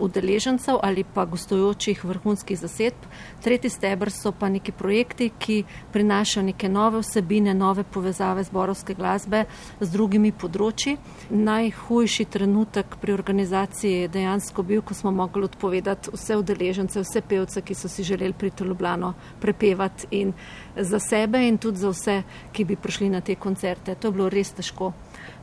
udeležencev ali pa gostujočih vrhunskih zasedb. Tretji stebr so pa neki projekti, ki prinašajo neke nove vsebine, nove povezave zborovske glasbe z drugimi področji. Najhujši trenutek pri organizaciji je dejansko bil, ko smo mogli odpovedati vse udeležence, vse pevce, ki so si želeli priti v Ljubljano prepevati in za sebe in tudi za vse, ki bi prišli na te koncerte. To je bilo res težko.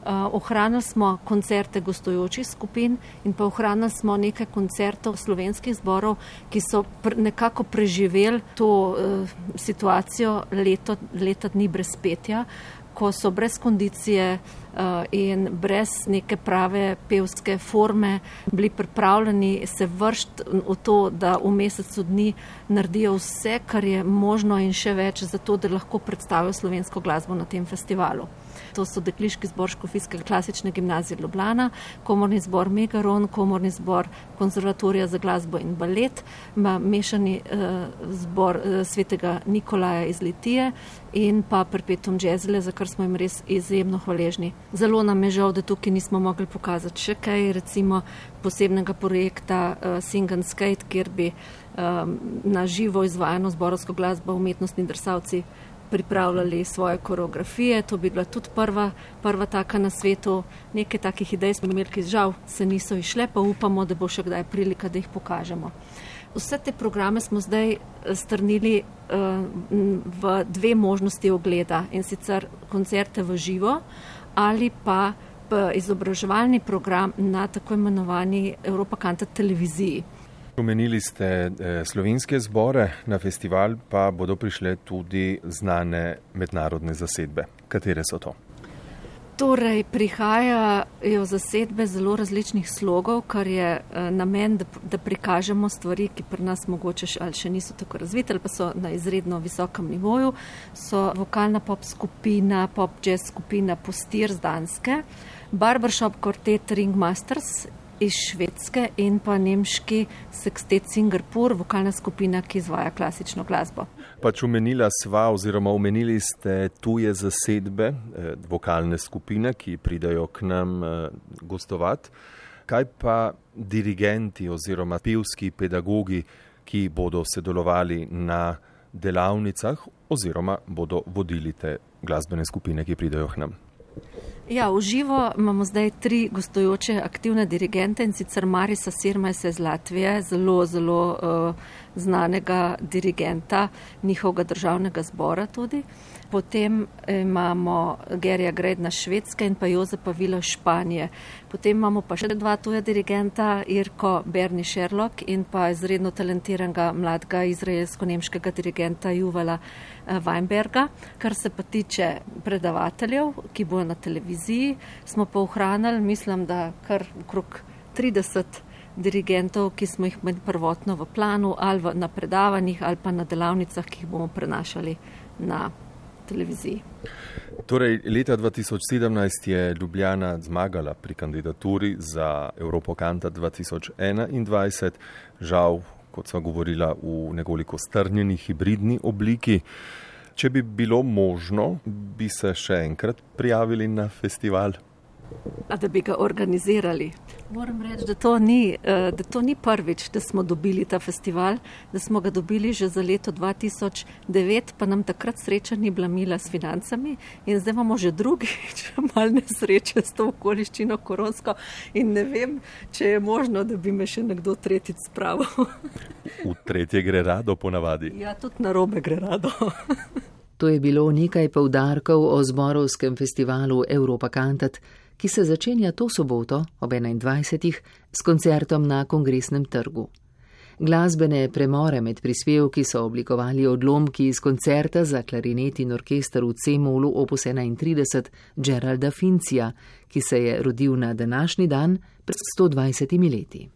Eh, ohranili smo koncerte gostujočih skupin in pa ohranili smo nekaj koncertov slovenskih zborov, ki so nekako preživeli to uh, situacijo leto, leta dni brez petja, ko so brez kondicije uh, in brez neke prave pevske forme bili pripravljeni se vršiti v to, da v mesecu dni naredijo vse, kar je možno in še več, zato da lahko predstavijo slovensko glasbo na tem festivalu to so Dekliški zbor Škofijske klasične gimnazije Ljubljana, komorni zbor Megaron, komorni zbor Konzervatorija za glasbo in balet, mešani uh, zbor uh, svetega Nikolaja iz Litije in pa Perpetuum Jazzle, za kar smo jim res izjemno hvaležni. Zelo nam je žal, da tukaj nismo mogli pokazati še kaj, recimo posebnega projekta uh, Sing and Skate, kjer bi um, na živo izvajano zborovsko glasbo umetnostni drsavci pripravljali svoje koreografije. To bi bila tudi prva, prva taka na svetu. Nekaj takih idej smo imeli, ki žal se niso išle, pa upamo, da bo še kdaj prilika, da jih pokažemo. Vse te programe smo zdaj eh, strnili uh, v dve možnosti ogleda in sicer koncerte v živo ali pa izobraževalni program na tako imenovani Evropa Kanta televiziji. Omenili ste eh, slovenske zbore, na festival pa bodo prišle tudi znane mednarodne zasedbe. Katere so to? Torej, prihajajo zasedbe zelo različnih slogov, kar je eh, namen, da, da prikažemo stvari, ki pri nas mogoče še, ali še niso tako razvite, ali pa so na izredno visokem nivoju. So vokalna pop skupina, pop jazz skupina Postir z Danske, Barbershop Quartet Ringmasters iz Švedske in pa nemški Sextet Singapur, vokalna skupina, ki izvaja klasično glasbo. Pač omenila sva oziroma omenili ste tuje zasedbe, eh, vokalne skupine, ki pridajo k nam eh, gostovati. Kaj pa dirigenti oziroma pevski pedagogi, ki bodo sodelovali na delavnicah oziroma bodo vodili te glasbene skupine, ki pridajo k nam? Ja, v živo imamo zdaj tri gostujoče aktivne dirigente in sicer Marisa Sirmajsa iz Latvije, zelo, zelo uh, znanega dirigenta njihovega državnega zbora tudi. Potem imamo Gerija Gredna Švedske in pa Jozepa Vila Španije. Potem imamo pa še dva tuja dirigenta, Irko Berni Sherlock in pa izredno talentiranega mladega izraelsko-nemškega dirigenta Juvala eh, Weinberga. Kar se pa tiče predavateljev, ki bojo na televiziji, smo pa ohranili, mislim, da kar okrog 30 dirigentov, ki smo jih imeli prvotno v planu ali na predavanjih ali pa na delavnicah, ki jih bomo prenašali na televiziji. Torej, leta 2017 je Ljubljana zmagala pri kandidaturi za Evropo Kanta 2021, žal, kot sva govorila, v nekoliko strnjeni hibridni obliki. Če bi bilo možno, bi se še enkrat prijavili na festival. A da bi ga organizirali. Moram reči, da to, ni, eh, da to ni prvič, da smo dobili ta festival, da smo ga dobili že za leto 2009, pa nam takrat sreča ni bila mila s financami in zdaj imamo že drugič mal nesreče s to okoliščino koronsko in ne vem, če je možno, da bi me še nekdo tretjič spravil. v tretje gre rado ponavadi. Ja, tudi na robe gre rado. to je bilo nekaj povdarkov o zborovskem festivalu Evropa Kantat ki se začenja to soboto ob 21. s koncertom na kongresnem trgu. Glasbene premore med prispevki so oblikovali odlomki iz koncerta za klarinet in orkester v C-molu opus 31 Geralda Fincija, ki se je rodil na današnji dan pred 120 leti.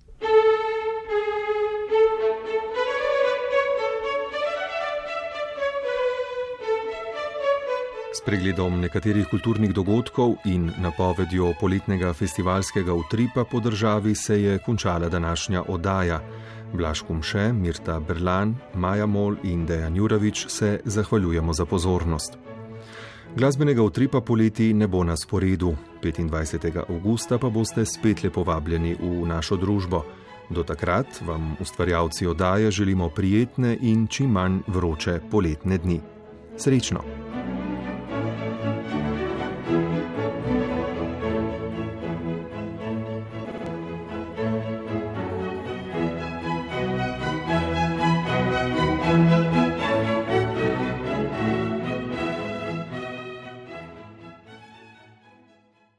S pregledom nekaterih kulturnih dogodkov in napovedjo poletnega festivalskega utripa po državi se je končala današnja oddaja. Blaž Kumše, Mirta Berlan, Maja Mol in Dejan Juravič se zahvaljujemo za pozornost. Glasbenega utripa poleti ne bo na sporedu, 25. augusta pa boste spet lepo vabljeni v našo družbo. Do takrat vam ustvarjalci oddaje želimo prijetne in čim manj vroče poletne dni. Srečno!